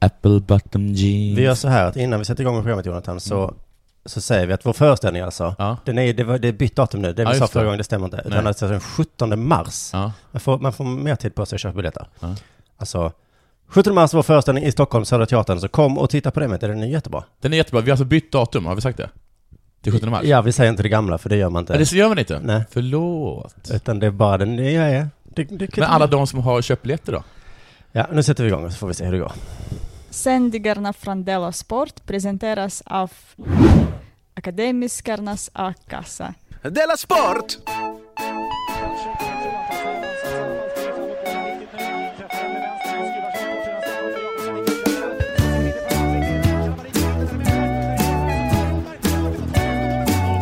Apple bottom jeans. Vi gör så här att innan vi sätter igång med programmet Jonathan så, så säger vi att vår föreställning alltså, Ja. den är, det, var, det är bytt datum nu, det Ja, vi sa just förra det. gången, det stämmer inte. Utan alltså den 17 mars. Ja. Man, får, man får mer tid på sig att köpa biljetter. Ja. Alltså, 17 mars vår föreställning i Stockholm, Södra Teatern, så kom och titta på det med, den är jättebra. Den är jättebra. Vi har alltså bytt datum, har vi sagt det? Till 17 mars? Ja, vi säger inte det gamla, för det gör man inte. Ja, det gör man inte? Nej. Förlåt. Utan det är bara den nya är. Det, det, Men alla de som har köpt biljetter då? Ja, nu sätter vi igång så får vi se hur det går. Sändningarna från Della Sport presenteras av Akademiskarnas A-kassa. Della Sport!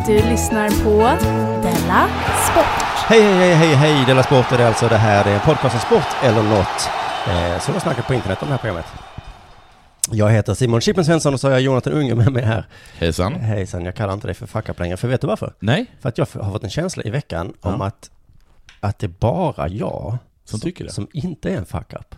Du lyssnar på Della Sport. Hej, hej, hej, hej, hej, Della Sport är det alltså det här. Det är podcasten Sport eller något. Eh, som har snackat på internet om det här programmet. Jag heter Simon Chippen Svensson och så har jag Jonathan Unge med mig här. Hejsan. Hejsan, jag kallar inte dig för fuck up längre, för vet du varför? Nej? För att jag har fått en känsla i veckan om Ja. att, att det är bara jag Som tycker det? som inte är en fuck up.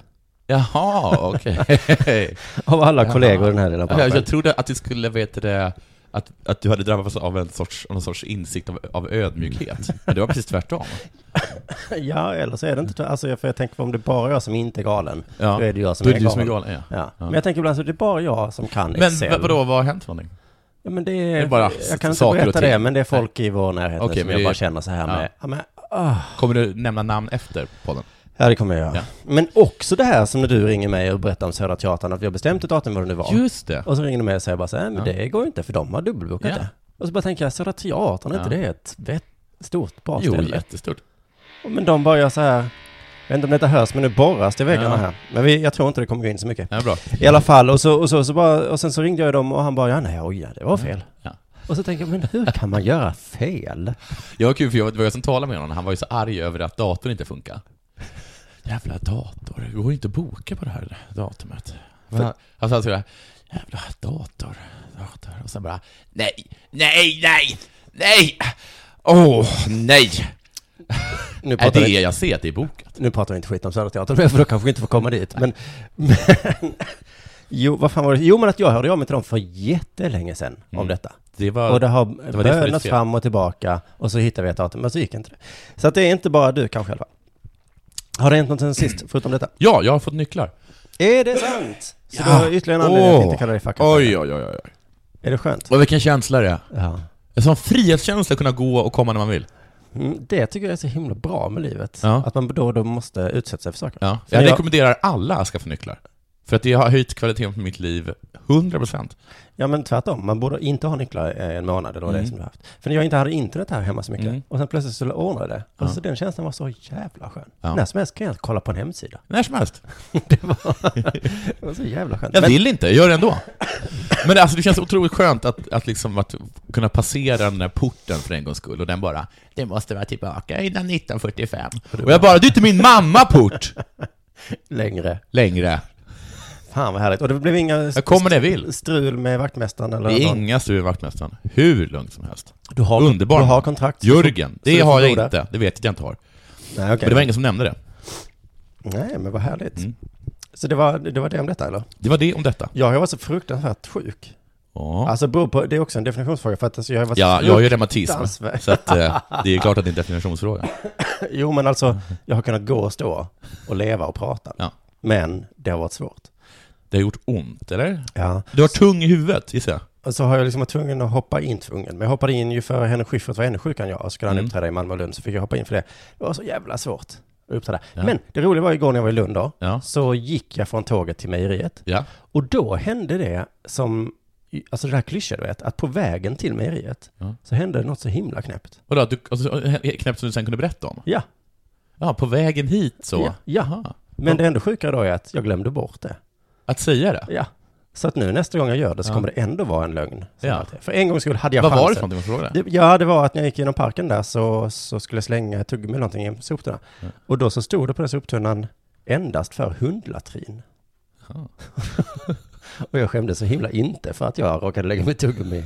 Jaha, okej. Av alla Jaha. kollegor i den här lilla jag, branschen. jag trodde att det skulle veta det, att, att du hade drabbats av en sorts, någon sorts insikt av, av ödmjukhet. Men det var precis tvärtom. Ja, eller så är det inte Alltså, för jag tänker på om det är bara jag som inte är galen, Ja. då är det jag som Då är är du som är galen. galen, ja. Ja. Men jag tänker ibland så det är bara jag som kan Men Excel. v- vadå, vad har hänt för någonting? Ja, men det är, Det är bara jag kan inte berätta det, men det är folk i vår närhet nu som men jag bara känner så här med, ja men, ah. Kommer du nämna namn efter podden? Ja det kommer jag göra. Ja. Men också det här som när du ringer mig och berättar om Södra Teatern, att vi har bestämt ett datum vad det nu var. Just det. Och så ringer du mig och säger bara så här, men Ja. det går ju inte för de har dubbelbokat Ja. det. Och så bara tänker jag, Södra Teatern, är inte det ett vet, stort, bra Jo, ställe? jättestort. Men de bara gör så här, jag vet inte om detta hörs, men nu borras det i väggarna här. Men vi, jag tror inte det kommer gå in så mycket. Ja, bra. I alla fall, och så, och så, så bara, och sen så ringde jag dem och han bara, ja nej, oj, det var fel. Och så tänker jag, men hur kan man göra fel? Jag var kul för jag, det var jag som talade med honom, han var ju så arg över att datorn inte funkar. Jävla dator, det går inte att boka på det här datumet. För- Han sådär, jävla dator, dator, och sen bara, nej, nej, nej, nej, åh, nej. Nu Är pratar, det vi, jag ser att det är bokat? nu pratar vi inte skit om Södra Teatern, för då kanske vi inte får komma dit. Men, men jo, vad fan var det? Jo, men att jag hörde av mig till dem för jättelänge sedan om Mm. detta. Det var, Och det har det bönats fram och tillbaka och så hittade vi ett datum, men så gick inte det. Så att det är inte bara du kanske i alla fall. Har det hänt något sen sist, förutom detta? ja, jag har fått nycklar. Är det sant? Så Ja. du har ytterligare en anledning att inte kalla dig fuck up. Oj, oj, oj, oj. Är det skönt? Och vilken känsla det är. Ja. En sån frihetskänsla att kunna gå och komma när man vill. Mm, det tycker jag är så himla bra med livet. Ja. Att man då och då måste utsätta sig för saker. Ja. För Jag jag- rekommenderar alla att skaffa nycklar. För att det har höjt kvaliteten på mitt liv 100%. Ja men tvärtom, man borde inte ha nycklar eh, en månad eller vad det är Mm. som du har haft. För när jag inte hade internet här hemma så mycket, Mm. och sen plötsligt så ordnade det. Och Ja. så den känslan var så jävla skön. Ja. När som helst kan jag kolla på en hemsida. När som helst. Det var, det var så jävla skönt. Jag Men- vill inte, jag gör det ändå. Men alltså det känns otroligt skönt att, att liksom att kunna passera den där porten för en gångs skull och den bara Det måste vara tillbaka innan 1945. Och jag bara, det är inte min mamma-port! längre. Längre. Fan vad härligt. Och det blev inga Jag kommer när jag vill. strul med vaktmästaren eller Det är någon. inga strul med vaktmästaren. Hur lugnt som helst. Du har, Underbar. Du har kontrakt. Jörgen, det har jag inte. Det vet jag att jag inte har. Nej, okej. Men det var ingen som nämnde det. Nej, men vad härligt. Mm. Så det var, det var det om detta eller? Det var det om detta. Jag har varit så fruktansvärt sjuk. Ja, Alltså beror på, det är också en definitionsfråga för att alltså, jag har varit ja jag har ju reumatism. Så att eh, det är klart att det är en definitionsfråga. Jo, men alltså, jag har kunnat gå och stå och leva och prata. Ja. Men det har varit svårt. Det har gjort ont, eller? Ja. Du har tung i huvudet, gissar jag. Och så har jag liksom varit tvungen att hoppa in tvungen. Men jag hoppade in ju för Henrik Schyffert var ännu sjukare än jag. Och skulle han Mm. uppträda i Malmö och Lund så fick jag hoppa in för det. Det var så jävla svårt att uppträda. Ja. Men det roliga var igår när jag var i Lund då. Ja. Så gick jag från tåget till mejeriet. Ja. Och då hände det som, alltså det här klyschor du vet, att på vägen till mejeriet så hände det något så himla knäppt. Vadå, du, alltså, knäppt som du sen kunde berätta om? Ja, Ja, på vägen hit så? Ja. Aha. men det ändå sjukare då är att jag glömde bort det. Att säga det? Ja. Så att nu nästa gång jag gör det så Ja. kommer det ändå vara en lögn. Ja. För en gång skulle hade jag Vad var det chansen. för någonting man frågade? Det, ja, det var att när jag gick genom parken där så, så skulle jag slänga tuggummi eller någonting i en soptunna. Ja. Och då så stod det på den soptunnan endast för hundlatrin. Och jag skämdes så himla inte för att jag råkade lägga mitt tuggummi.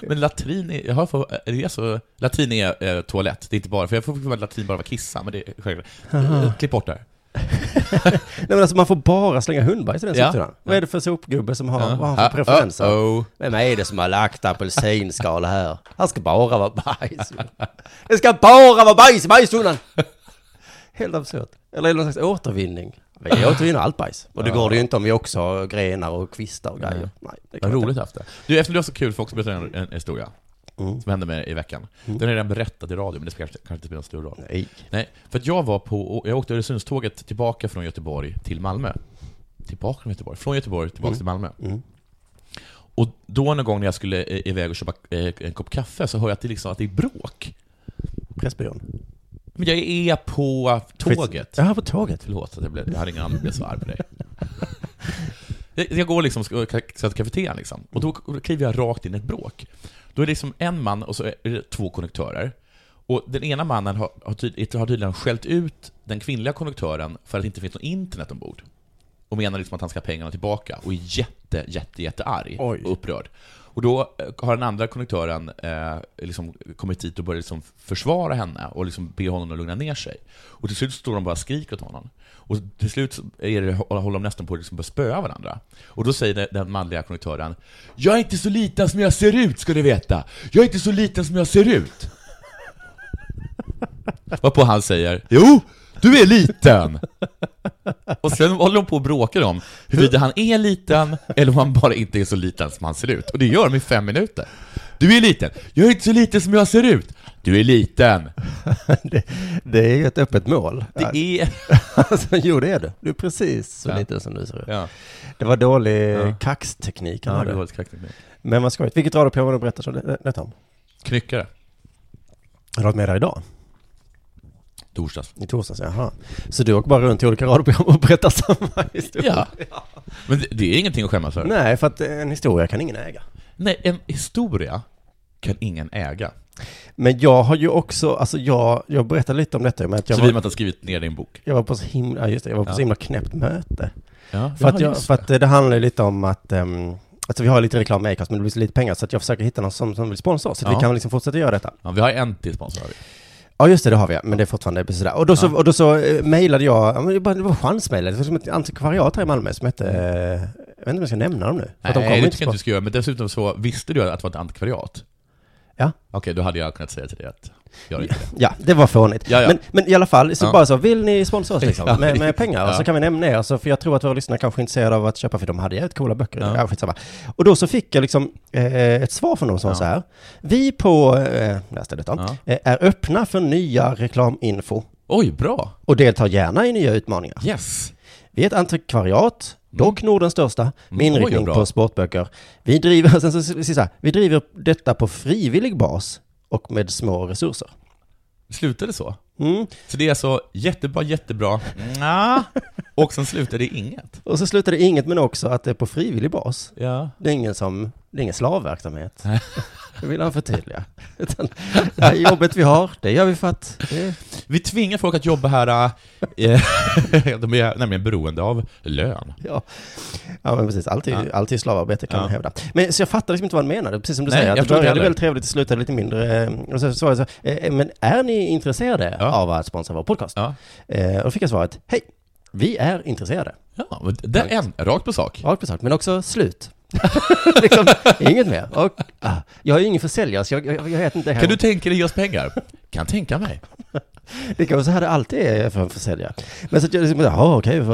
Men latrin är, jag har för, är det så, latrin är eh, toalett, det är inte bara, för jag får för att latrin bara var kissa, men det är självklart. Klipp bort det här. Nej men alltså man får bara slänga hundbajs i den Ja. soptunnan. Vad är det för sopgubbe som har, vad har han för preferenser? uh-oh. Vem är det som har lagt apelsinskal här? Här ska bara vara bajs. Det ska bara vara bajs i bajstunnan! Helt absurt. Eller är det någon slags återvinning? Vi återvinner allt bajs. Och det Ja. går det ju inte om vi också har grenar och kvistar och grejer. Nej. Nej, det kan Vad roligt haft det. Du, eftersom du har så kul, får också berätta en, en historia Mm. som hände mig i veckan. Den har jag redan berättat i radio, men det ska kanske, inte spela någon stor roll. Nej. Nej, för att jag var på, jag åkte Öresundståget tillbaka från Göteborg till Malmö. Tillbaka från Göteborg? Från Göteborg tillbaka Mm. till Malmö. Mm. Och då någon gång när jag skulle iväg och köpa eh, en kopp kaffe så hör jag att det, liksom, att det är bråk. Pressbyrån. Men jag är på tåget. Jaha, på tåget. Förlåt, att jag, blev, jag hade ingen anledning att bli så arg på dig. Jag, går liksom och ska till kafeterian liksom, och då kliver jag rakt in i ett bråk. Då är det liksom en man och så är det två konduktörer. Och den ena mannen har, har, tyd, har tydligen skällt ut den kvinnliga konduktören för att det inte finns något internet ombord. Och menar liksom att han ska ha pengarna tillbaka och är jätte, jätte, jätte arg Oj. och upprörd. Och då eh, har den andra konduktören eh, liksom kommit dit och börjat liksom försvara henne och liksom be honom att lugna ner sig. Och till slut står de bara och skriker åt honom. Och till slut är det, håller de nästan på att liksom börja spöa varandra. Och då säger den- den manliga konduktören Jag är inte så liten som jag ser ut, ska du veta! Jag är inte så liten som jag ser ut! Varpå han säger Jo, du är liten! Och sen håller de på och bråkar om huruvida han är liten eller om han bara inte är så liten som han ser ut. Och det gör de i fem minuter. Du är liten. Jag är inte så liten som jag ser ut. Du är liten. det, det är ju ett öppet mål. Det är... Alltså, jo, det är du. Du är precis så Ja. liten som du ser ut. Ja, Det var dålig Ja. kaxteknik. han ja hade. var ett kaxigt Men vad skojigt. Vilket radioprogram du om det- detta om? Knyckare. Har du varit med där idag? Torsdags. I torsdags, jaha. Så du åker bara runt till olika radioprogram och berättar samma historia? Ja. Men det, det är ingenting att skämmas för. Nej, för att en historia kan ingen äga. Nej, en historia kan ingen äga. Men jag har ju också, alltså jag, jag berättade lite om detta med att jag Så vi var, har inte skrivit ner din bok. jag var på så himla, just det, jag var på Ja. så himla knäppt möte. Ja, För att, jag, för att eh, det handlar ju lite om att, um, alltså vi har lite reklam med Acast men det blir så lite pengar så att jag försöker hitta någon som, som vill sponsra oss så att Ja. vi kan liksom fortsätta göra detta. Ja, vi har en till sponsor. Ja just det, det har vi, men det är fortfarande precis där. Och då så, Ja. och då så eh, mejlade jag, det var, chansmejlet, det var som ett antikvariat här i Malmö som hette, eh, jag vet inte om jag ska nämna dem nu. De Nej, kommer det inte tycker jag inte du ska göra. Men dessutom så visste du att det var ett antikvariat? Ja. Okej, då hade jag kunnat säga till dig att gör inte det. Ja, det var fånigt. Ja, ja. Men, men i alla fall, så Ja. bara så, vill ni sponsra oss liksom, med, med pengar? Och så kan vi nämna er, så, för jag tror att våra lyssnare kanske är intresserade av att köpa, för de hade jävligt coola böcker. Ja. Ja. Och då så fick jag liksom eh, ett svar från dem som var så här. Vi på, eh, läste detta, Ja. eh, är öppna för nya reklaminfo Oj, bra! och deltar gärna i nya utmaningar. Yes! Vi är ett antikvariat, dock Nordens största, med Mm, oj, inriktning på sportböcker. Vi driver, sen så, så, så, vi driver detta på frivillig bas och med små resurser. Slutade så? Mm. Så det är alltså jättebra, jättebra, Nja. och sen slutade det inget? Och så slutar det inget men också att det är på frivillig bas. Ja. Det är ingen som, det är ingen slavverksamhet. Det vill han förtydliga. Utan det här jobbet vi har, det gör vi för att det, Vi tvingar folk att jobba här, äh, de är nämligen beroende av lön. ja. ja men precis, alltid, Ja. alltid slavarbete kan Ja. man hävda. Men så jag fattar liksom inte vad han menade, precis som du Nej, säger, att det började väldigt trevligt, det slutade lite mindre. eh, Och så svarade jag så, eh, men är ni intresserade Ja. av att sponsra vår podcast? Ja, Eh, Och då fick jag svaret, hej, vi är intresserade. ja det är en, rakt på sak. Rakt på sak, men också slut. liksom, inget mer. Och, ah, jag är ju ingen försäljare, så jag, jag, jag vet inte. Kan du tänka dig oss pengar? Kan tänka mig. Det kan vara så här det alltid är för en försäljare. Men så att jag liksom, ja okej.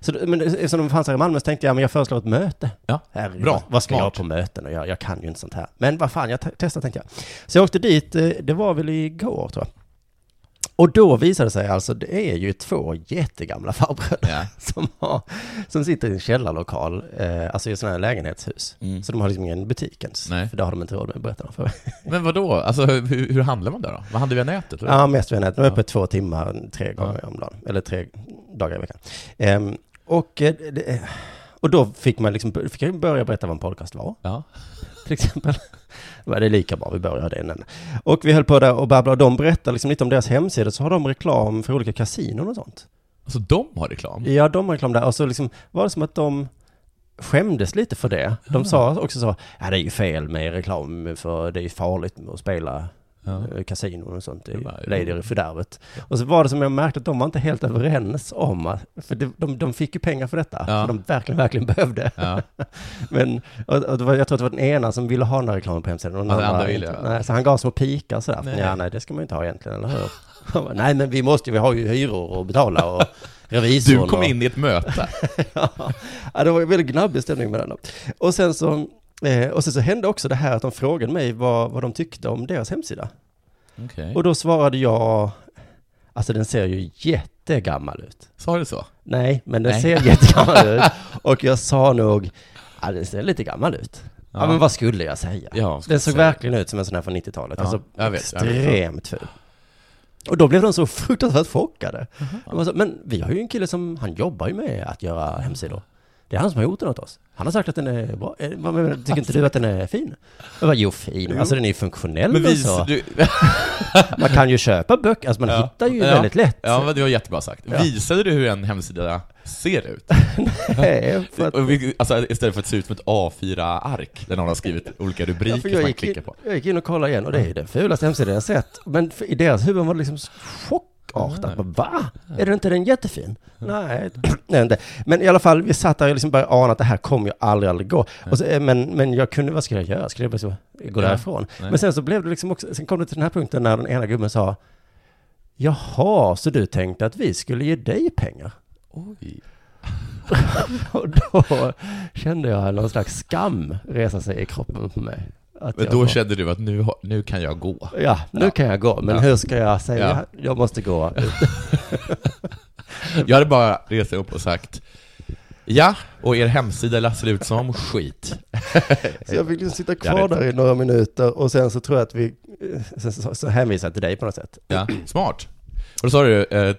Så, men eftersom de fanns här i Malmö så tänkte jag, men jag föreslår ett möte. Ja, Herregud, bra. vad- ska Smart. jag på möten och jag, jag kan ju inte sånt här. Men vad fan, jag te- testar tänkte jag. Så jag åkte dit, eh, det var väl igår tror jag. Och då visade det sig alltså, det är ju två jättegamla farbröder Ja. som, har, som sitter i en källarlokal, eh, alltså i ett sådant här lägenhetshus. Mm. Så de har liksom ingen butik ens. Nej. För det har de inte råd med, berättar de för mig. Men vad då? Alltså hur, hur handlar man där då? Man handlar via nätet? eller? Ja, mest via nätet. De är Ja. öppet två timmar, tre gånger om dagen. Eller tre dagar i veckan. Ehm, och, eh, och då fick man liksom, fick jag börja berätta vad en podcast var, Ja. till exempel. Var det lika bra, vi börjar det innan. Och vi höll på där och babblade, de berättade liksom lite om deras hemsida, så har de reklam för olika kasinon och sånt. Alltså de har reklam? Ja, de har reklam där. Och så liksom var det som att de skämdes lite för det. De sa också så, ja det är ju fel med reklam, för det är ju farligt att spela Ja. eh, kasinon och sånt i Lady i fördärvet. Och så var det som jag märkte att de var inte helt överens om att, för de, de, de fick ju pengar för detta, Ja. som de verkligen, verkligen behövde. Ja. Men och, och var, jag tror att det var den ena som ville ha den här reklamen på hemsidan. Och Ja, den andra ville, ja. nej, så han gav små pikar sådär. Nej. Ja, nej, det ska man ju inte ha egentligen, eller hur? Bara, nej, men vi måste ju, vi har ju hyror att betala och revisorn. Du kom och, in i ett möte. ja, det var väldigt gnabbig stämning med den. Och sen så, eh, och sen så hände också det här att de frågade mig vad, vad de tyckte om deras hemsida. Okej. Och då svarade jag, alltså den ser ju jättegammal ut. Sa du så? Nej, men den Nej. ser jättegammal ut. Och jag sa nog, ja den ser lite gammal ut. Ja, men vad skulle jag säga? Ja, Den såg säga. verkligen ut som en sån här från 90-talet. Ja, alltså jag vet, extremt ful. Och då blev de så fruktansvärt chockade. De var så, men vi har ju en kille som, han jobbar ju med att göra hemsidor. Det är han som har gjort den åt oss. Han har sagt att den är bra. Eh, menar du? Tycker inte du att den är fin? Jag bara, jo fin. Alltså den är ju funktionell Men och vi, så. du, Man kan ju köpa böcker, alltså man Ja. hittar ju Ja. väldigt lätt. ja, men det var jättebra sagt. Ja. Visade du hur en hemsida ser ut? Nej, för att, vi- Alltså, istället för att se ut som ett A4-ark, där någon har skrivit olika ja, rubriker för som jag, man gick in, klickar på. jag gick in och kollade igen och det är ju den fulaste hemsidan jag sett. Men för, i deras huvuden var det liksom chockartat. Nej. Va? Är det inte den jättefin? Nej, nej inte. Men i alla fall, vi satt där och liksom började ana att det här kommer ju aldrig, aldrig gå. Och så, eh, men, men jag kunde, vad skulle jag göra? Skulle jag bara så, gå Ja. därifrån? Nej. Men sen så blev det liksom också, sen kom det till den här punkten när den ena gubben sa Jaha, så du tänkte att vi skulle ge dig pengar? Oj. Och då kände jag någon slags skam resa sig i kroppen på mig. Att Men då var- kände du att nu, nu kan jag gå. Ja, nu Ja. kan jag gå, men Ja. hur ska jag säga? Ja. Jag måste gå. Jag hade bara rest upp och sagt Ja, och er hemsida ser ut som skit. Så jag fick sitta kvar där i några minuter och sen så tror jag att vi, sen så, så hänvisade jag till dig på något sätt. Ja, smart. Och då sa du, eh,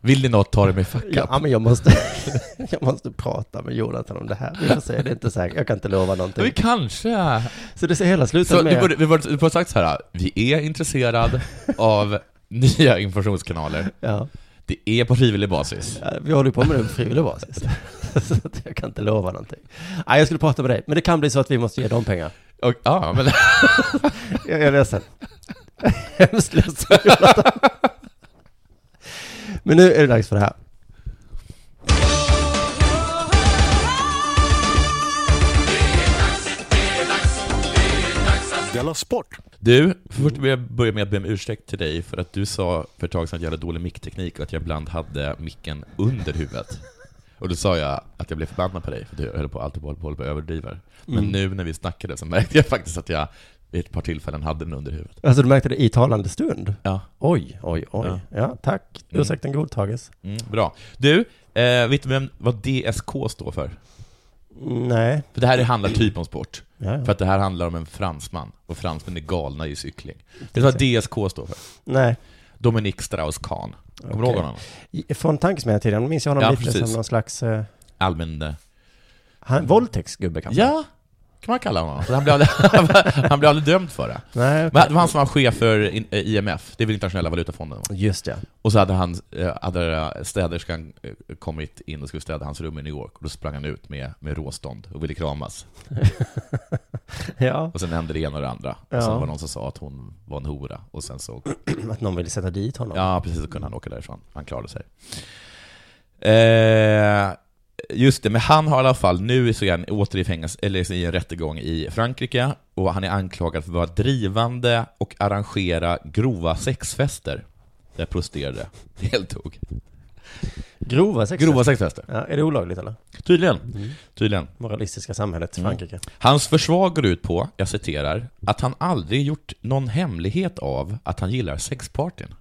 vill ni något, ta det med fuck Ja, up. men jag måste, jag måste prata med Jonathan om det här. Vi får se, det är inte säkert, jag kan inte lova Men någonting. kanske... Så det ser hela Så slutet du med... borde, vi borde, du borde sagt så här, vi är intresserad av nya informationskanaler. Ja, Det är på frivillig basis. Ja, vi håller på med det på frivillig basis. Så jag kan inte lova någonting. Nej, jag skulle prata med dig, men det kan bli så att vi måste ge dem pengar. Och, ja, men, Jag jag är ledsen. Hemskt ledsen, Jonathan. Men nu är det dags för det här. Della Sport! du, först vill jag börja med att be om ursäkt till dig för att du sa för ett tag sedan att jag hade dålig mickteknik och att jag ibland hade micken under huvudet. Och då sa jag att jag blev förbannad på dig, för du höll på alltid på, på, på överdriver. Men Mm. nu när vi snackade så märkte jag faktiskt att jag vid ett par tillfällen hade den under huvudet. Alltså du märkte det i talande stund? Ja, Oj, oj, oj. Ja. Ja, tack. Mm. Ursäkten godtages. mm, bra. Du, eh, vet du vem, vad DSK står för? Nej. För det här handlar typ om sport. Ja, ja. För att det här handlar om en fransman, och fransmän är galna i cykling. Vet du vad DSK står för? Nej. Dominique Strauss-Kahn. Kommer du ihåg honom? Från tankesmedjan minns jag honom Ja, lite precis. som någon slags... Uh, Allmän... eh, han, våldtäktsgubbe kanske? Ja, kan man kalla honom. Han, blev aldrig, han blev aldrig dömd för det. Nej, Men det var han som var chef för in- eh, IMF, det är väl internationella valutafonden? va? Just det. Och så hade, han, eh, hade städerskan eh, kommit in och skulle städa hans rum i New York, och då sprang han ut med, med råstånd och ville kramas. Ja, Och sen hände det ena och det andra. Ja. Och sen var det någon som sa att hon var en hora, och sen så att någon ville sätta dit honom. Ja, precis, så kunde han åka därifrån. Han klarade sig. Eh, just det, men han har i alla fall, nu så är han åter i fängelse, eller i en rättegång i Frankrike, och han är anklagad för att vara drivande och arrangera grova sexfester där prostituerade deltog. Grova sex. Grova sexfester. Ja, är det olagligt eller? Tydligen. Mm. Tydligen. Moralistiska samhället, Mm. Frankrike. Hans försvar går ut på, jag citerar, att han aldrig gjort någon hemlighet av att han gillar sexpartyn.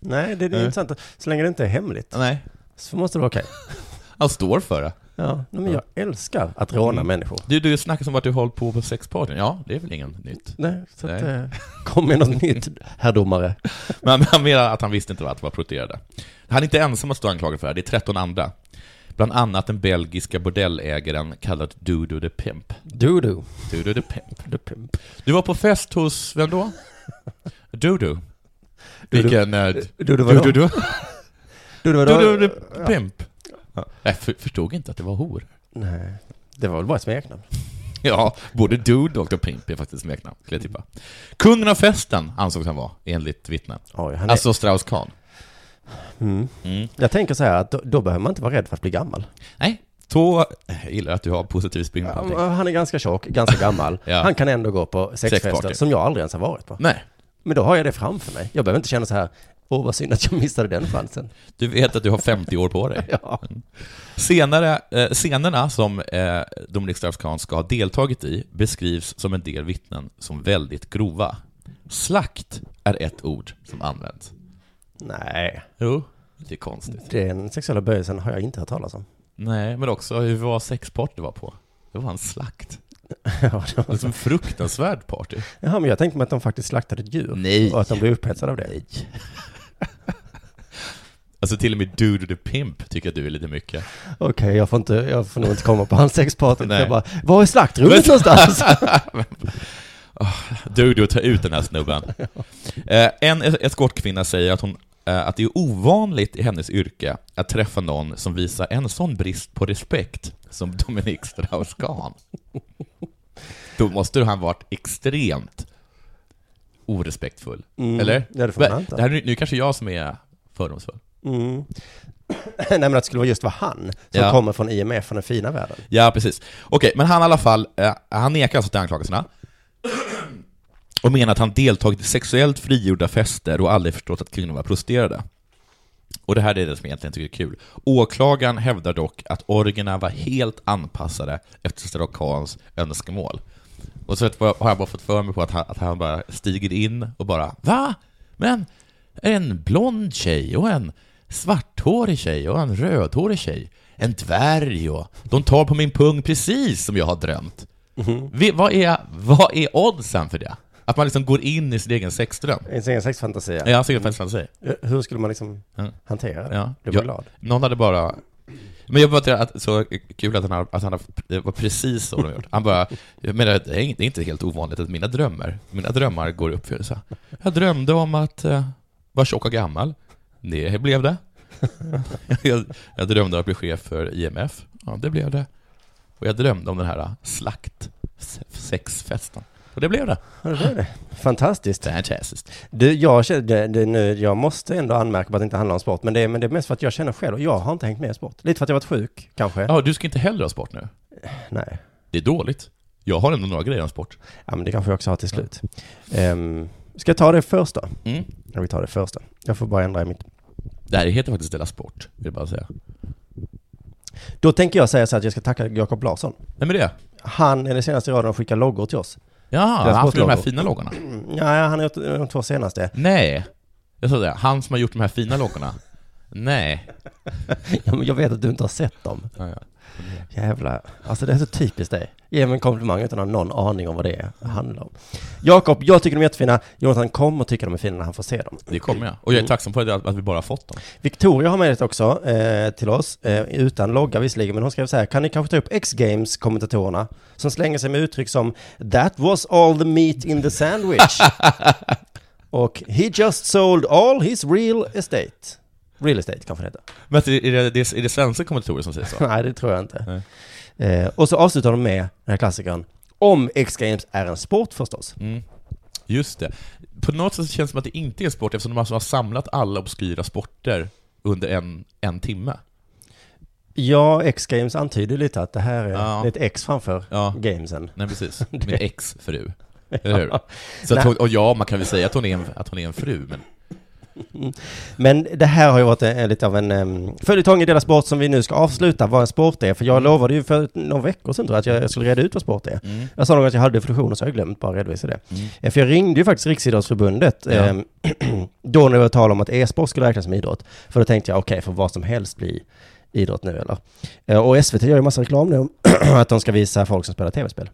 Nej, det är Nej. intressant. Så länge det inte är hemligt Nej, så måste det vara okej. han står för det. Ja, men jag älskar att råna Mm. människor. Du, du snackar som att du hållit på på sexpartyn. Ja, det är väl inget nytt. Nej, så att, Nej. eh, kom med något nytt, herr domare. Men han menar att han visste inte att det var prostituerade. Han är inte ensam att stå anklagad för det här, det är 13 andra. Bland annat den belgiska bordellägaren kallad Dudu the Pimp. Du-du. Dudu the Pimp. The pimp. Du var på fest hos, vem då? Dudu. Dudu. Vilken... eh, Du-du vadå? Dudu Du-du vadå? Dudu the Ja. Pimp. Jag för- förstod inte att det var hor. Nej, det var väl bara ett smeknamn. Ja, både Dude och Dr. Pimp är faktiskt smeknamn, skulle jag tippa. Kungen av festen ansågs han vara, enligt vittnen. Oj, han är, Alltså Strauss-Kahn. mm. Mm. Jag tänker så här att då, då behöver man inte vara rädd för att bli gammal. Nej, så... Jag gillar att du har positiv spring på allting. Ja, Han är ganska tjock, ganska gammal. Ja. Han kan ändå gå på sexfester Sexparty. som jag aldrig ens har varit på. Nej, Men då har jag det framför mig. Jag behöver inte känna så här, åh vad synd att jag missade den chansen. du vet att du har 50 år på dig. Ja. Senare, eh, scenerna som eh, Dominik Strauss-Kahn ska ha deltagit i beskrivs som en del vittnen som väldigt grova. Slakt är ett ord som används. Nej, Jo, det är konstigt. den sexuella böjelsen har jag inte hört talas om. Nej, men också hur var sexpart det var på? Det var en slakt. Ja, det var en fruktansvärd party. Jaha, men jag tänkte mig att de faktiskt slaktade ett djur. Nej. Och att de blev upphetsade av det. Nej. Alltså till och med Dude the Pimp tycker du är lite mycket. Okej, jag får inte, jag får nog inte komma på hans sexparty. Jag bara, var är slaktrummet någonstans? Dude, ta ut den här snubben. Eh, en eskortkvinna säger att, hon, eh, att det är ovanligt i hennes yrke att träffa någon som visar en sån brist på respekt som Dominic Strauss-Kahn. Då måste han varit extremt orespektfull. Mm. Eller? Ja, det får man anta. det här, är- nu kanske jag som är fördomsfull. Mm. Nej men att det skulle vara just vara han som Ja. kommer från IMF, från den fina världen. Ja, precis. Okej, men han i alla fall, eh, han nekar alltså till anklagelserna. Och menar att han deltagit i sexuellt frigjorda fester och aldrig förstått att kvinnor var prostituerade. Och det här är det som jag egentligen tycker är kul. Åklagaren hävdar dock att orgerna var helt anpassade efter Strauss-Kahns önskemål. Och så har jag bara fått för mig på att han, att han bara stiger in och bara Va? Men en blond tjej och en svarthårig tjej och en rödhårig tjej. En dvärg och de tar på min pung precis som jag har drömt. Vi, vad, är, vad är oddsen för det? Att man liksom går in i sin egen sexdröm? I sin egen sexfantasi. Ja, jag vad han säger. Hur skulle man liksom hantera det? Ja. Blir Ja. man glad? Någon hade bara... Men jag bara tycker att så kul att han, har, att han har, det var precis så de gjort. Han bara, jag menar, det är inte- det är inte helt ovanligt att mina drömmar, mina drömmar går i uppfyllelse. Jag drömde om att uh, vara tjock och gammal. Det blev det. jag, jag drömde om att bli chef för IMF. Ja, det blev det. Och jag drömde om den här eh, slakt sexfesten. Och det blev det. Ja, det är det. Fantastiskt. Fantastiskt. Du, jag, känner, det, nu, jag måste ändå anmärka på att det inte handlar om sport, men det, är- men det är mest för att jag känner själv, och jag har inte hängt med i sport. Lite för att jag varit sjuk, kanske. Ja, du ska inte heller ha sport nu. Nej. Det är dåligt. Jag har ändå några grejer om sport. Ja, men det kanske jag också har till slut. Um, ska jag ta det först då? Mm. Ja, vi tar det först då. Jag får bara ändra i mitt... Det här heter faktiskt Della Sport, vill jag bara säga. Då tänker jag säga så att jag ska tacka Jakob Larsson. Vem är det? Han är den senaste raden och skickar loggor till oss. Ja, han för de här fina loggorna. Mm, Ja, han har gjort de två senaste. Nej. Jag sa det, han som har gjort de här fina loggorna. Nej. Ja, men jag vet att du inte har sett dem. Ja, ja. Jävlar. Alltså det är så typiskt dig. Ge mig en komplimang utan att ha någon aning om vad det är, handlar om. Jakob, jag tycker de är jättefina. Jonathan kommer tycka de är fina när han får se dem. Det kommer jag. Och jag är tacksam för att, att vi bara har fått dem. Victoria har mejlat också eh, till oss, eh, utan logga visserligen, men hon skrev så här, kan ni kanske ta upp X-Games-kommentatorerna som slänger sig med uttryck som That was all the meat in the sandwich. Och He just sold all his real estate. Real estate kanske det heter. Men är det, är det, svenska kommentatorer som säger så? Nej, det tror jag inte. Eh, och så avslutar de med den här klassikern. Om X-Games är en sport förstås. Mm. Just det. På något sätt känns det som att det inte är sport eftersom de alltså har samlat alla obskyra sporter under en, en timme. Ja, X-Games antyder lite att det här är, Ja. ett X framför Ja, gamesen. nej precis. Min ex-fru. Eller hur? Så hon, och ja, man kan väl säga att hon är en, att hon är en fru, men Men det här har ju varit en, lite av en um, följetong i Dela Sport som vi nu ska avsluta, vad en sport är. För jag lovade ju för några veckor sedan tror jag, att jag skulle reda ut vad sport är. Mm. Jag sa nog att jag hade definitionen så jag glömt bara redovisa det. Mm. Eh, För jag ringde ju faktiskt Riksidrottsförbundet Ja. ehm, då när det var tal om att e-sport skulle räknas som idrott. För då tänkte jag, okej, får vad som helst bli idrott nu eller? Eh, Och SVT gör ju massa reklam nu om att de ska visa folk som spelar tv-spel.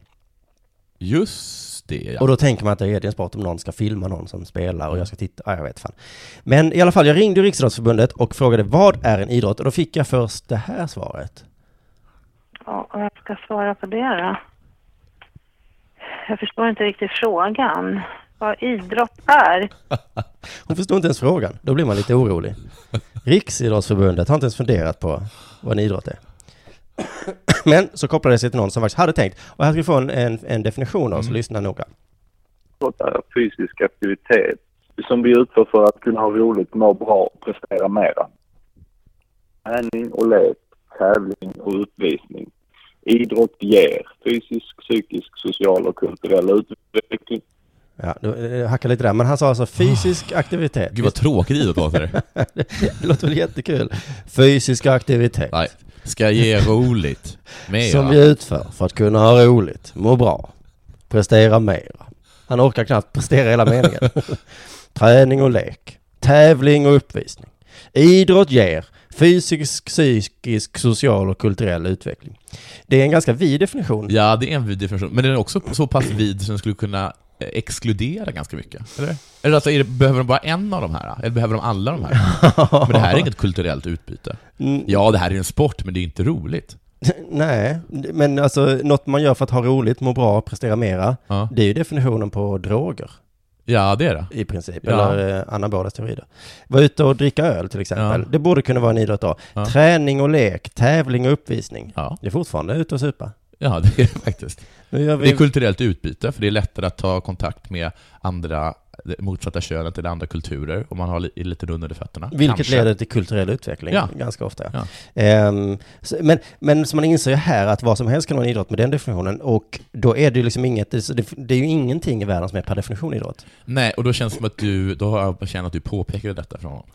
just det ja. Och då tänker man att det är en sport om någon ska filma någon som spelar och jag ska titta, ja, jag vet fan. Men i alla fall, jag ringde Riksidrottsförbundet och frågade vad är en idrott? Och då fick jag först det här svaret. Ja, och jag ska svara på det då. Jag förstår inte riktigt frågan. Vad idrott är? Hon förstod inte ens frågan. Då blir man lite orolig. Riksidrottsförbundet har inte ens funderat på vad en idrott är. Men så kopplade det sig till någon som faktiskt hade tänkt, och här ska vi få en, en, en definition då, så Mm. lyssna noga. fysisk aktivitet som vi utför för att kunna ha roligt, må bra och prestera mera. Träning och lek, tävling och utvisning. Idrott ger fysisk, psykisk, social och kulturell utveckling. Ja, du eh, hackar lite där, men han sa alltså fysisk aktivitet. Gud vad tråkigt idrott låter. Det låter väl jättekul. Fysisk aktivitet. Nej. Ska ge roligt. Mera. Som vi utför för att kunna ha roligt, må bra, prestera mera. Han orkar knappt prestera hela meningen. Träning och lek, tävling och uppvisning. Idrott ger fysisk, psykisk, social och kulturell utveckling. Det är en ganska vid definition. Ja, det är en vid definition. Men den är också så pass vid som skulle kunna exkludera ganska mycket. Eller? Eller alltså, är det, behöver de bara en av de här? Eller behöver de alla de här? Men det här är inget kulturellt utbyte. Mm, Ja, det här är en sport, men det är inte roligt. Nej, men alltså något man gör för att ha roligt, må bra, prestera mera. Ja, Det är ju definitionen på droger ja det är det. i princip, Ja. eller eh, anabola steroider. Vara ute och dricka öl till exempel. Ja. Det borde kunna vara en idrott då. Ja. Träning och lek, tävling och uppvisning. Ja, Det är fortfarande ute och supa. ja det är det faktiskt. Gör Det är vi... kulturellt utbyte, för det är lättare att ta kontakt med andra, motsatta könet eller andra kulturer, om man har li, lite rund under fötterna. Vilket Kanske. leder till kulturell utveckling Ja. ganska ofta. Ja. Ehm, men, men som man inser ju här att vad som helst kan vara en idrott med den definitionen och då är det ju liksom inget, det, det är ju ingenting i världen som är per definition idrott. Nej, och då känns det som att du, då har jag känt att du påpekade detta från honom.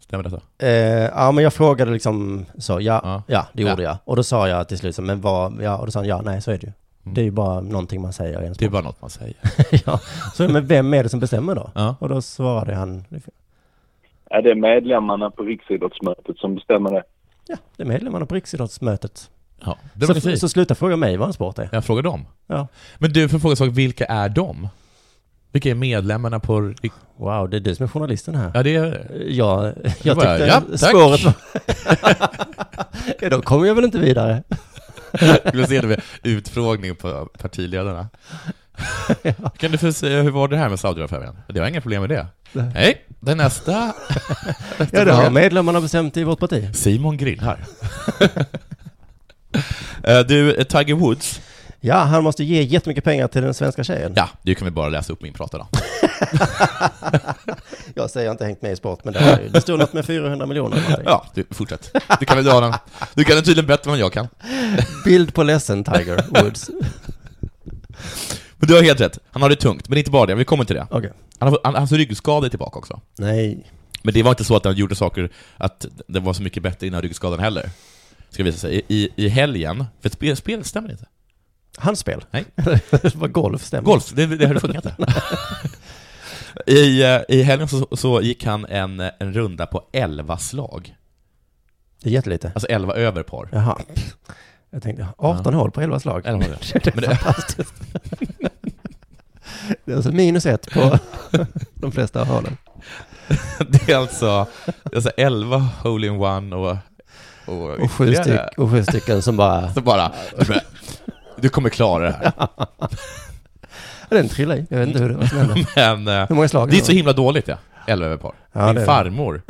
Stämmer detta? Eh, ja, men jag frågade liksom så, ja, Ja. ja, det gjorde Ja. jag. Och då sa jag till slut så, men vad, ja, och då sa han, ja, nej, så är det ju. Mm. Det är ju bara någonting man säger i en Det är sport. bara något man säger. ja. Så, men vem är det som bestämmer då? Ja. Och då svarade han, Är det medlemmarna på Riksidrottsmötet som bestämmer det? ja, det är medlemmarna på Riksidrottsmötet. Ja, det var Så, så sluta fråga mig vad en sport är. Jag frågar dem. Ja. Men du, för att fråga sak, vilka är de? Vilka är medlemmarna på... Wow, det är du som är journalisten här. Ja, det är... Ja, jag var jag. tyckte Ja, tack. spåret var... ja, då kommer jag väl inte vidare. Vill se det med utfrågning på partiledarna. Kan du få säga, hur var det här med Saudiarabien? Det var inga problem med det. Nej. Nej, den nästa... Ja, det har medlemmarna bestämt i vårt parti. Simon grillar. Eh, du, Tiger Woods. Ja, han måste ge jättemycket pengar till den svenska tjejen. Ja, du kan vi bara läsa upp min prata då. Jag säger jag har inte hängt med i sport, men det, är, det står något med 400 miljoner. Ja, du, fortsätt. Du kan väl dra den. Du kan den tydligen bättre än jag kan. Bild på ledsen Tiger Woods. Men du har helt rätt. Han har det tungt, men inte bara det. Vi kommer till det. Okej. Han har, han, hans ryggskada är tillbaka också. Nej. Men det var inte så att han gjorde saker, att det var så mycket bättre innan ryggskadan heller. Ska visa sig. I, i helgen, för ett spel, spelet stämmer inte. Handspel? Nej. det var golf, stämmer. Golf, det, det hade funkat inte. I, eh, I helgen så, så gick han en, en runda på 11 slag. Det är jättelite. Alltså 11 över par. Jaha. Jag tänkte, 18 hål på 11 slag. 11 hål. Det är Men det- fantastiskt. det är alltså minus ett på de flesta hålen. Det är alltså, alltså 11 hole in one och... Och, Och sju, styck, och sju stycken som bara, Så bara, du, kommer klara det här. den trillade i. Jag vet inte hur det hände. Men eh, Hur många slag? det är så himla dåligt ja. 11 över par. Ja, Min det. farmor,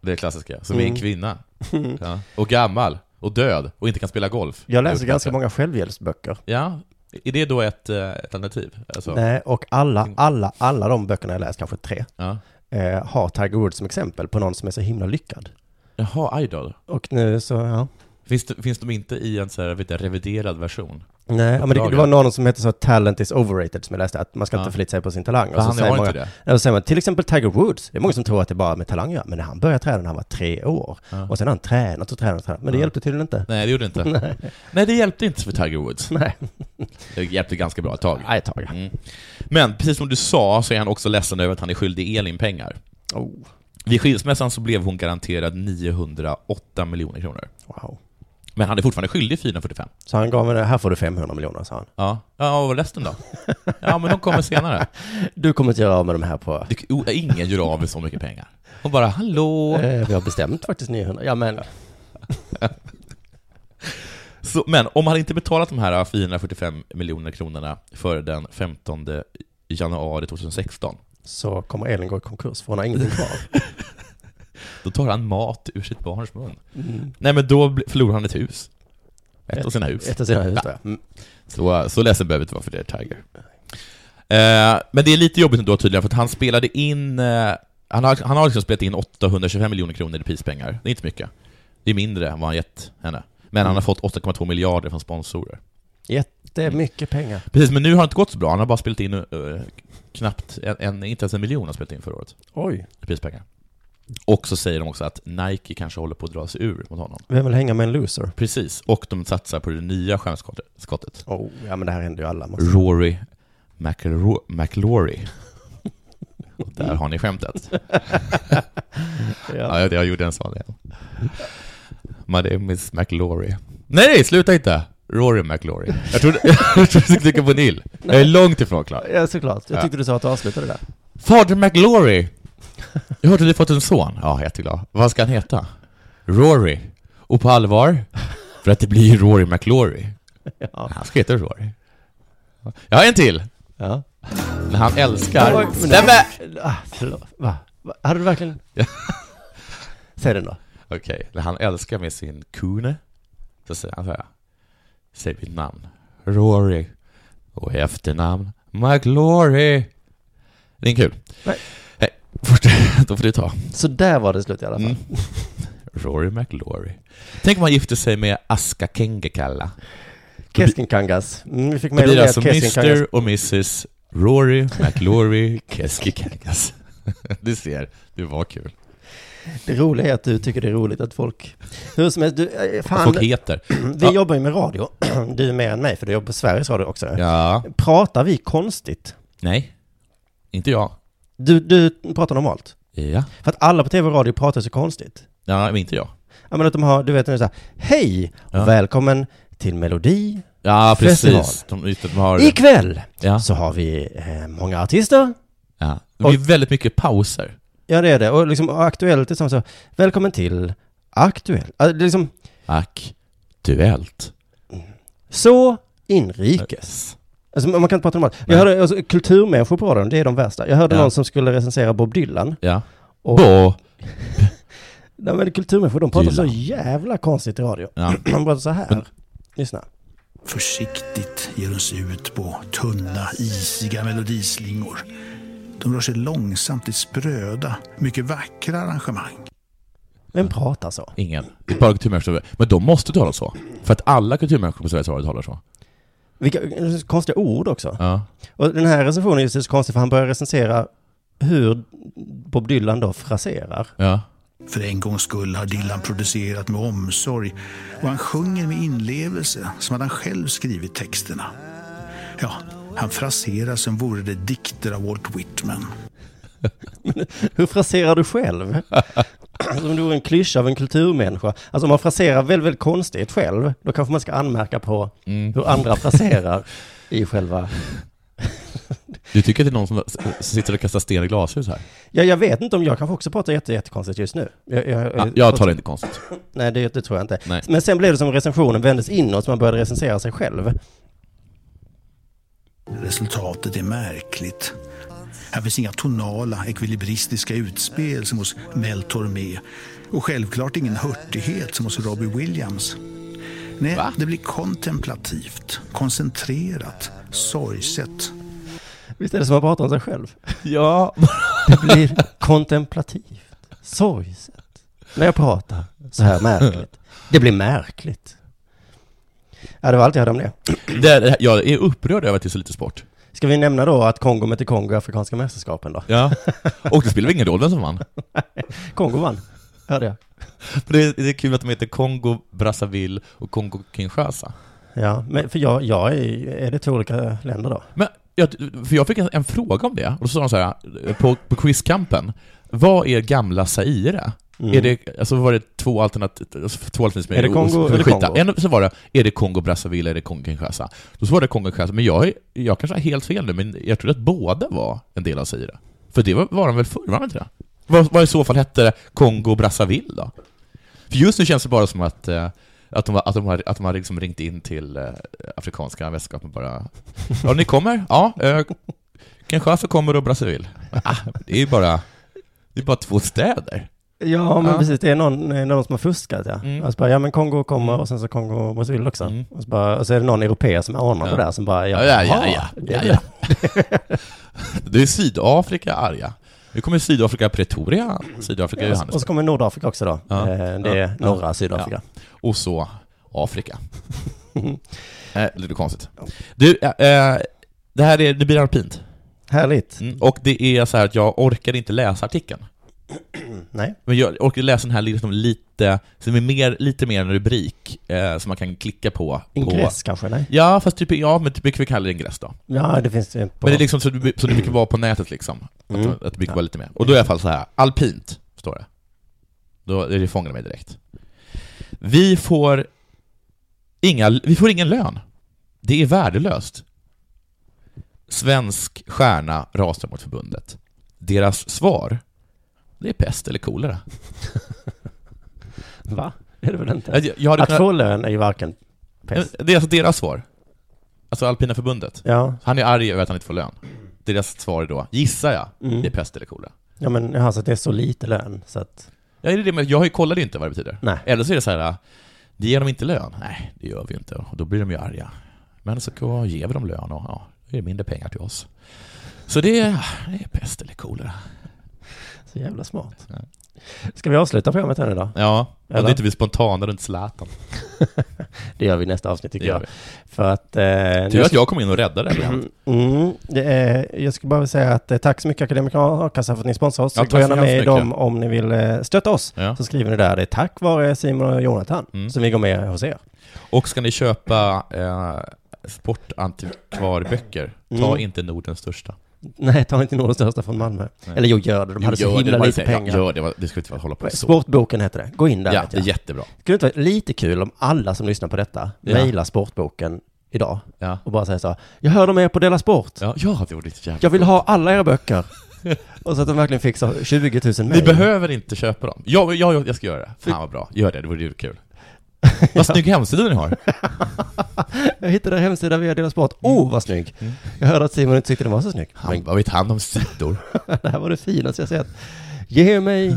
det är klassiska, som är en Mm. kvinna. Ja. Och gammal, och död, och inte kan spela golf. Jag läser ganska många självhjälpsböcker. Ja, är det då ett, eh, ett alternativ? Alltså, Nej, och alla, alla, alla de böckerna jag läst, kanske tre, ja. eh, har Tiger Woods som exempel på någon som är så himla lyckad. Jaha, idol. Och nu så, ja. Finns, det, finns de inte i en så här, vet jag, reviderad version? Nej, ja, men det, det var någon som heter så Talent is overrated som jag läste, att man ska Ja. inte förlita sig på sin talang. För han säger många, inte det. Ja, då säger man, till exempel Tiger Woods, det är många som tror att det är bara med talang göra, men han började träna när han var tre år. Ja. Och sen har han tränat och tränat och tränat, men det Ja. hjälpte tydligen inte. Nej, det gjorde inte. Nej. Nej, det hjälpte inte för Tiger Woods. Nej, Det hjälpte ganska bra ett tag. Nej ett tag. Mm. Men precis som du sa så är han också ledsen över att han är skyldig Elin pengar. Oh, Vid skilsmässan så blev hon garanterad 908 miljoner kronor. wow. Men han är fortfarande skyldig 445. Så han gav mig det, här får du 500 miljoner, sa han. Ja, ja och resten då? Ja, men de kommer senare. Du kommer inte göra av med de här på... Det, o- ingen gör av med så mycket pengar. Hon bara, hallå? Eh, vi har bestämt faktiskt 900. Ja, men... Så, men om han inte betalat de här 445 miljoner kronorna före den 15 januari 2016, Så kommer Elin gå i konkurs, för hon har ingenting kvar. Då tar han mat ur sitt barns mun. Mm. Nej men då förlorar han ett hus. Ett av sina hus. Ett av sina hus Ja. Mm. Så, så ledsen behöver inte vara för det, Tiger. Eh, men det är lite jobbigt ändå tydligen, för att han spelade in... Eh, han har, han har liksom spelat in 825 miljoner kronor i prispengar. Det är inte mycket. Det är mindre än vad han gett henne. Men han har fått 8,2 miljarder från sponsorer. Jättemycket pengar. Precis, men nu har det inte gått så bra. Han har bara spelat in eh, knappt, en, en, inte ens en miljon har spelat in förra året Oj. i prispengar. Och så säger de också att Nike kanske håller på att dra sig ur mot honom. Vem vill hänga med en loser? Precis, och de satsar på det nya stjärnskottet. Oh, ja men det här händer ju alla. Måste. Rory McIlroy. Och Där har ni skämtet. Ja, jag, jag gjorde en sån igen. My name is McLaury. Nej, sluta inte! Rory McLaury. Jag trodde, jag trodde du skulle trycka på Neil. Jag är långt ifrån klar. Ja, såklart. Jag Ja. tyckte du sa att du avslutade där. Fader McLaury! Jag hörde att du fått en son. Ja, jätteglad. Vad ska han heta? Rory. Och på allvar? För att det blir ju Rory McLaury. Ja. Han ska heta Rory. Jag har en till. ja. När han älskar... Oj, men- Nej men! Ah, förlåt. Va? Va? Hade du verkligen... Säg den då. Okej, när han älskar med sin kune, så säger han så här. Säg mitt namn. Rory. Och efternamn McLaury. Det är kul. Nej. Då får du ta. Så där var det slut i alla fall. Mm. Rory McLaury. Tänk om han gifte sig med Aska Kengekalla. Keskinkangas. Mm, vi fick med blir det det alltså. Mr och Mrs Rory McLaury Keskikangas. Du ser, det var kul. Det roliga är att du tycker det är roligt att folk... Hur som helst, du, eh, fan, folk heter. vi Ja. jobbar ju med radio. Du är mer än mig, för du jobbar på Sveriges Radio också. Ja. Pratar vi konstigt? Nej. Inte jag. Du, du pratar normalt? Ja. För att alla på tv och radio pratar så konstigt. Ja, men inte jag. Ja men att de har, du vet, när det är så här, hej och Ja. välkommen till Melodi. Ja, Festival. precis. De, just de har... Ikväll Ja. så har vi eh, många artister. ja. Det blir väldigt mycket pauser. Ja det är det. Och liksom och aktuellt är samma så, välkommen till Aktuell. Alltså, det är liksom Aktuellt. så inrikes. Alltså man kan inte prata normalt. Jag Nej. hörde, alltså, kulturmänniskor på radion, det är de värsta. Jag hörde Ja. någon som skulle recensera Bob Dylan. Ja. Och, Bo. nej men kulturmänniskor, de pratar så Dylan. jävla konstigt i radio. Ja. De pratar så här. Men- Lyssna. Försiktigt ger hon sig ut på tunna, isiga melodislingor. De rör sig långsamt i spröda, mycket vackra arrangemang. Vem pratar så? Ingen. Det är bara kulturmänniskor. Men de måste tala så. För att alla kulturmänniskor på Sveriges Radio talar så. Vilka konstiga ord också. Ja. Och den här recensionen är just så konstig för han börjar recensera hur Bob Dylan då fraserar. Ja. För en gångs skull har Dylan producerat med omsorg och han sjunger med inlevelse som att han själv skrivit texterna. Ja, han fraserar som vore det dikter av Walt Whitman. Hur fraserar du själv? Som om du vore en klyscha av en kulturmänniska. Alltså om man fraserar väldigt, väldigt konstigt själv, då kanske man ska anmärka på Mm. hur andra fraserar i själva... Du tycker att det är någon som sitter och kastar sten i glashus här? Ja, jag vet inte om jag kanske också pratar jätte, jättekonstigt just nu. Jag, jag, Ja, jag talar inte konstigt. Nej, det, det tror jag inte. Nej. Men sen blev det som recensionen vändes inåt, så man började recensera sig själv. Resultatet är märkligt. Här finns inga tonala, ekvilibristiska utspel som hos Mel Tormé och självklart ingen hurtighet som hos Robbie Williams. Nej, Va? det blir kontemplativt, koncentrerat, sorgset. Visst är det som att prata om sig själv? Ja. Det blir kontemplativt, sorgset. När jag pratar så här märkligt. Det blir märkligt. Ja, det var allt jag hade om det. Det, det, jag är upprörd över att det är så lite sport. Ska vi nämna då att Kongo mötte Kongo i Afrikanska mästerskapen då? Ja. Och det spelar ingen roll vem som vann? Kongo vann, hörde jag. Det, är- det är kul att de heter Kongo, Brazzaville och Kongo Kinshasa. Ja, men för jag, jag är, är det två olika länder då? Men, jag, för jag fick en, en fråga om det, och då sa de så här, på, på quizkampen, vad är gamla Zaire? Mm. Är det, alltså var det två alternativ, alltså två alternativ med Är det Kongo och- eller. Kongo? En, så var det, är det Kongo Brazzaville eller är det Kongo Kinshasa? Då svarade Kongo Kinshasa, men jag, är- jag kanske har helt fel nu, men jag trodde att båda var en del av Zaire. För det var, var de väl förr, var de inte det? Vad, vad i så fall hette Kongo Brazzaville då? För just nu känns det bara som att, eh, att de, att de har, att de har liksom ringt in till eh, Afrikanska mästerskapen bara Ja, ni kommer? Ja, eh, Kinshasa kommer och Brazzaville. Ah, det är ju bara, det är bara två städer. Ja, men Ja. precis. Det är någon, någon som har fuskat, ja. Mm. Och så bara, ja men Kongo kommer Mm. och sen så Kongo och Brasilien också. Mm. Och, så bara, och så är det någon europeer som ordnar Ja. det där som bara, ja, Ja, ja, ja, det ja, är ja, det. ja. Är Sydafrika arga. Nu kommer Sydafrika Pretoria, Sydafrika så- och så kommer Nordafrika också då. Ja. Eh, Det är Ja. norra Ja. Sydafrika. Och så Afrika. eh, lite konstigt. Du, eh, det här är, det blir alpint. Härligt. Mm, och det är så här att jag orkar inte läsa artikeln. Nej. Men jag orkar läsa den här liksom lite, som är mer, lite mer en rubrik, eh, som man kan klicka på. på Ingress kanske? Nej. Ja, fast typ, ja, men typ, vi kallar det ingress då. Ja, det finns det på... Men det är liksom så, det- så det brukar vara på nätet liksom. Att, Mm. att det brukar vara lite mer. Och då är i alla fall så här, alpint, står det. Då, det fångar mig direkt. Vi får inga, vi får ingen lön. Det är värdelöst. Svensk stjärna rasar mot förbundet. Deras svar, det är pest eller kolera. Va? Det är det väl inte? Jag, jag hade Att kunnat, få lön är ju varken pest. det är alltså deras svar. Alltså Alpina förbundet. Ja. Han är arg över att han inte får lön. Deras svar är då, gissar jag, Mm. det är pest eller kolera. Ja, men jaha, så att det är så lite lön så att... Ja, är det det? Men jag har ju kollade inte vad det betyder. Nej. Eller så är det så här, det ger dem inte lön. Nej, det gör vi inte. Och då blir de ju arga. Men så ger vi dem lön och ja, då är det mindre pengar till oss. Så det är, det är pest eller kolera. Så jävla smart. Ja. Ska vi avsluta programmet här nu då? Ja, det Eller? är inte vi spontana runt Zlatan. Det gör vi i nästa avsnitt tycker Det jag. vi. För att... Eh, Tur att jag kom in och räddade det. Mm, det är, jag ska bara säga att eh, tack så mycket Akademikerna A-kassa för att ni sponsrar oss. Ja, Gå gärna med i dem om ni vill eh, stötta oss. Ja. Så skriver ni där. Det är tack vare Simon och Jonathan Mm. som vi går med hos er. Och ska ni köpa eh, sportantikvarböcker, ta Mm. inte Nordens största. Nej, ta inte Nordens största från Malmö. Nej. Eller jo, gör det. De hade så Jo, det, himla lite säga, pengar. Ja, gör det, det ska inte hålla på så. Sportboken heter det. Gå in där. Ja, det är jättebra. Skulle det inte vara lite kul om alla som lyssnar på detta Ja. mejlar Sportboken idag Ja, och bara säger så här, Jag hör dem är på Dela Sport. ja, ja det vore jävla Jag vill ha alla era böcker. och så att de verkligen fick så 20 000 Ni mejl. behöver inte köpa dem. Ja, ja, jag ska göra det. Fan vad bra. Gör det, det vore ju kul. Vad snygg hemsida ni har. Jag hittade en hemsida via Dela Sport. Oh, vad snygg. Mm. Jag hörde att Simon inte tyckte den var så snygg. Han, vad vet han om sidor? det här var det finaste jag sett. Ge mig,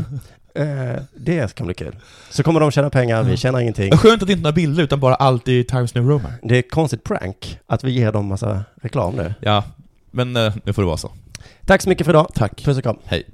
eh, det kan bli kul. Så kommer de tjäna pengar, vi tjänar ingenting. Skönt att det inte är några bilder, utan bara allt i Times New Roman. Det är ett konstigt prank att vi ger dem massa reklam nu. Ja, men eh, nu får det vara så. Tack så mycket för idag. Tack. Puss och kram. Hej.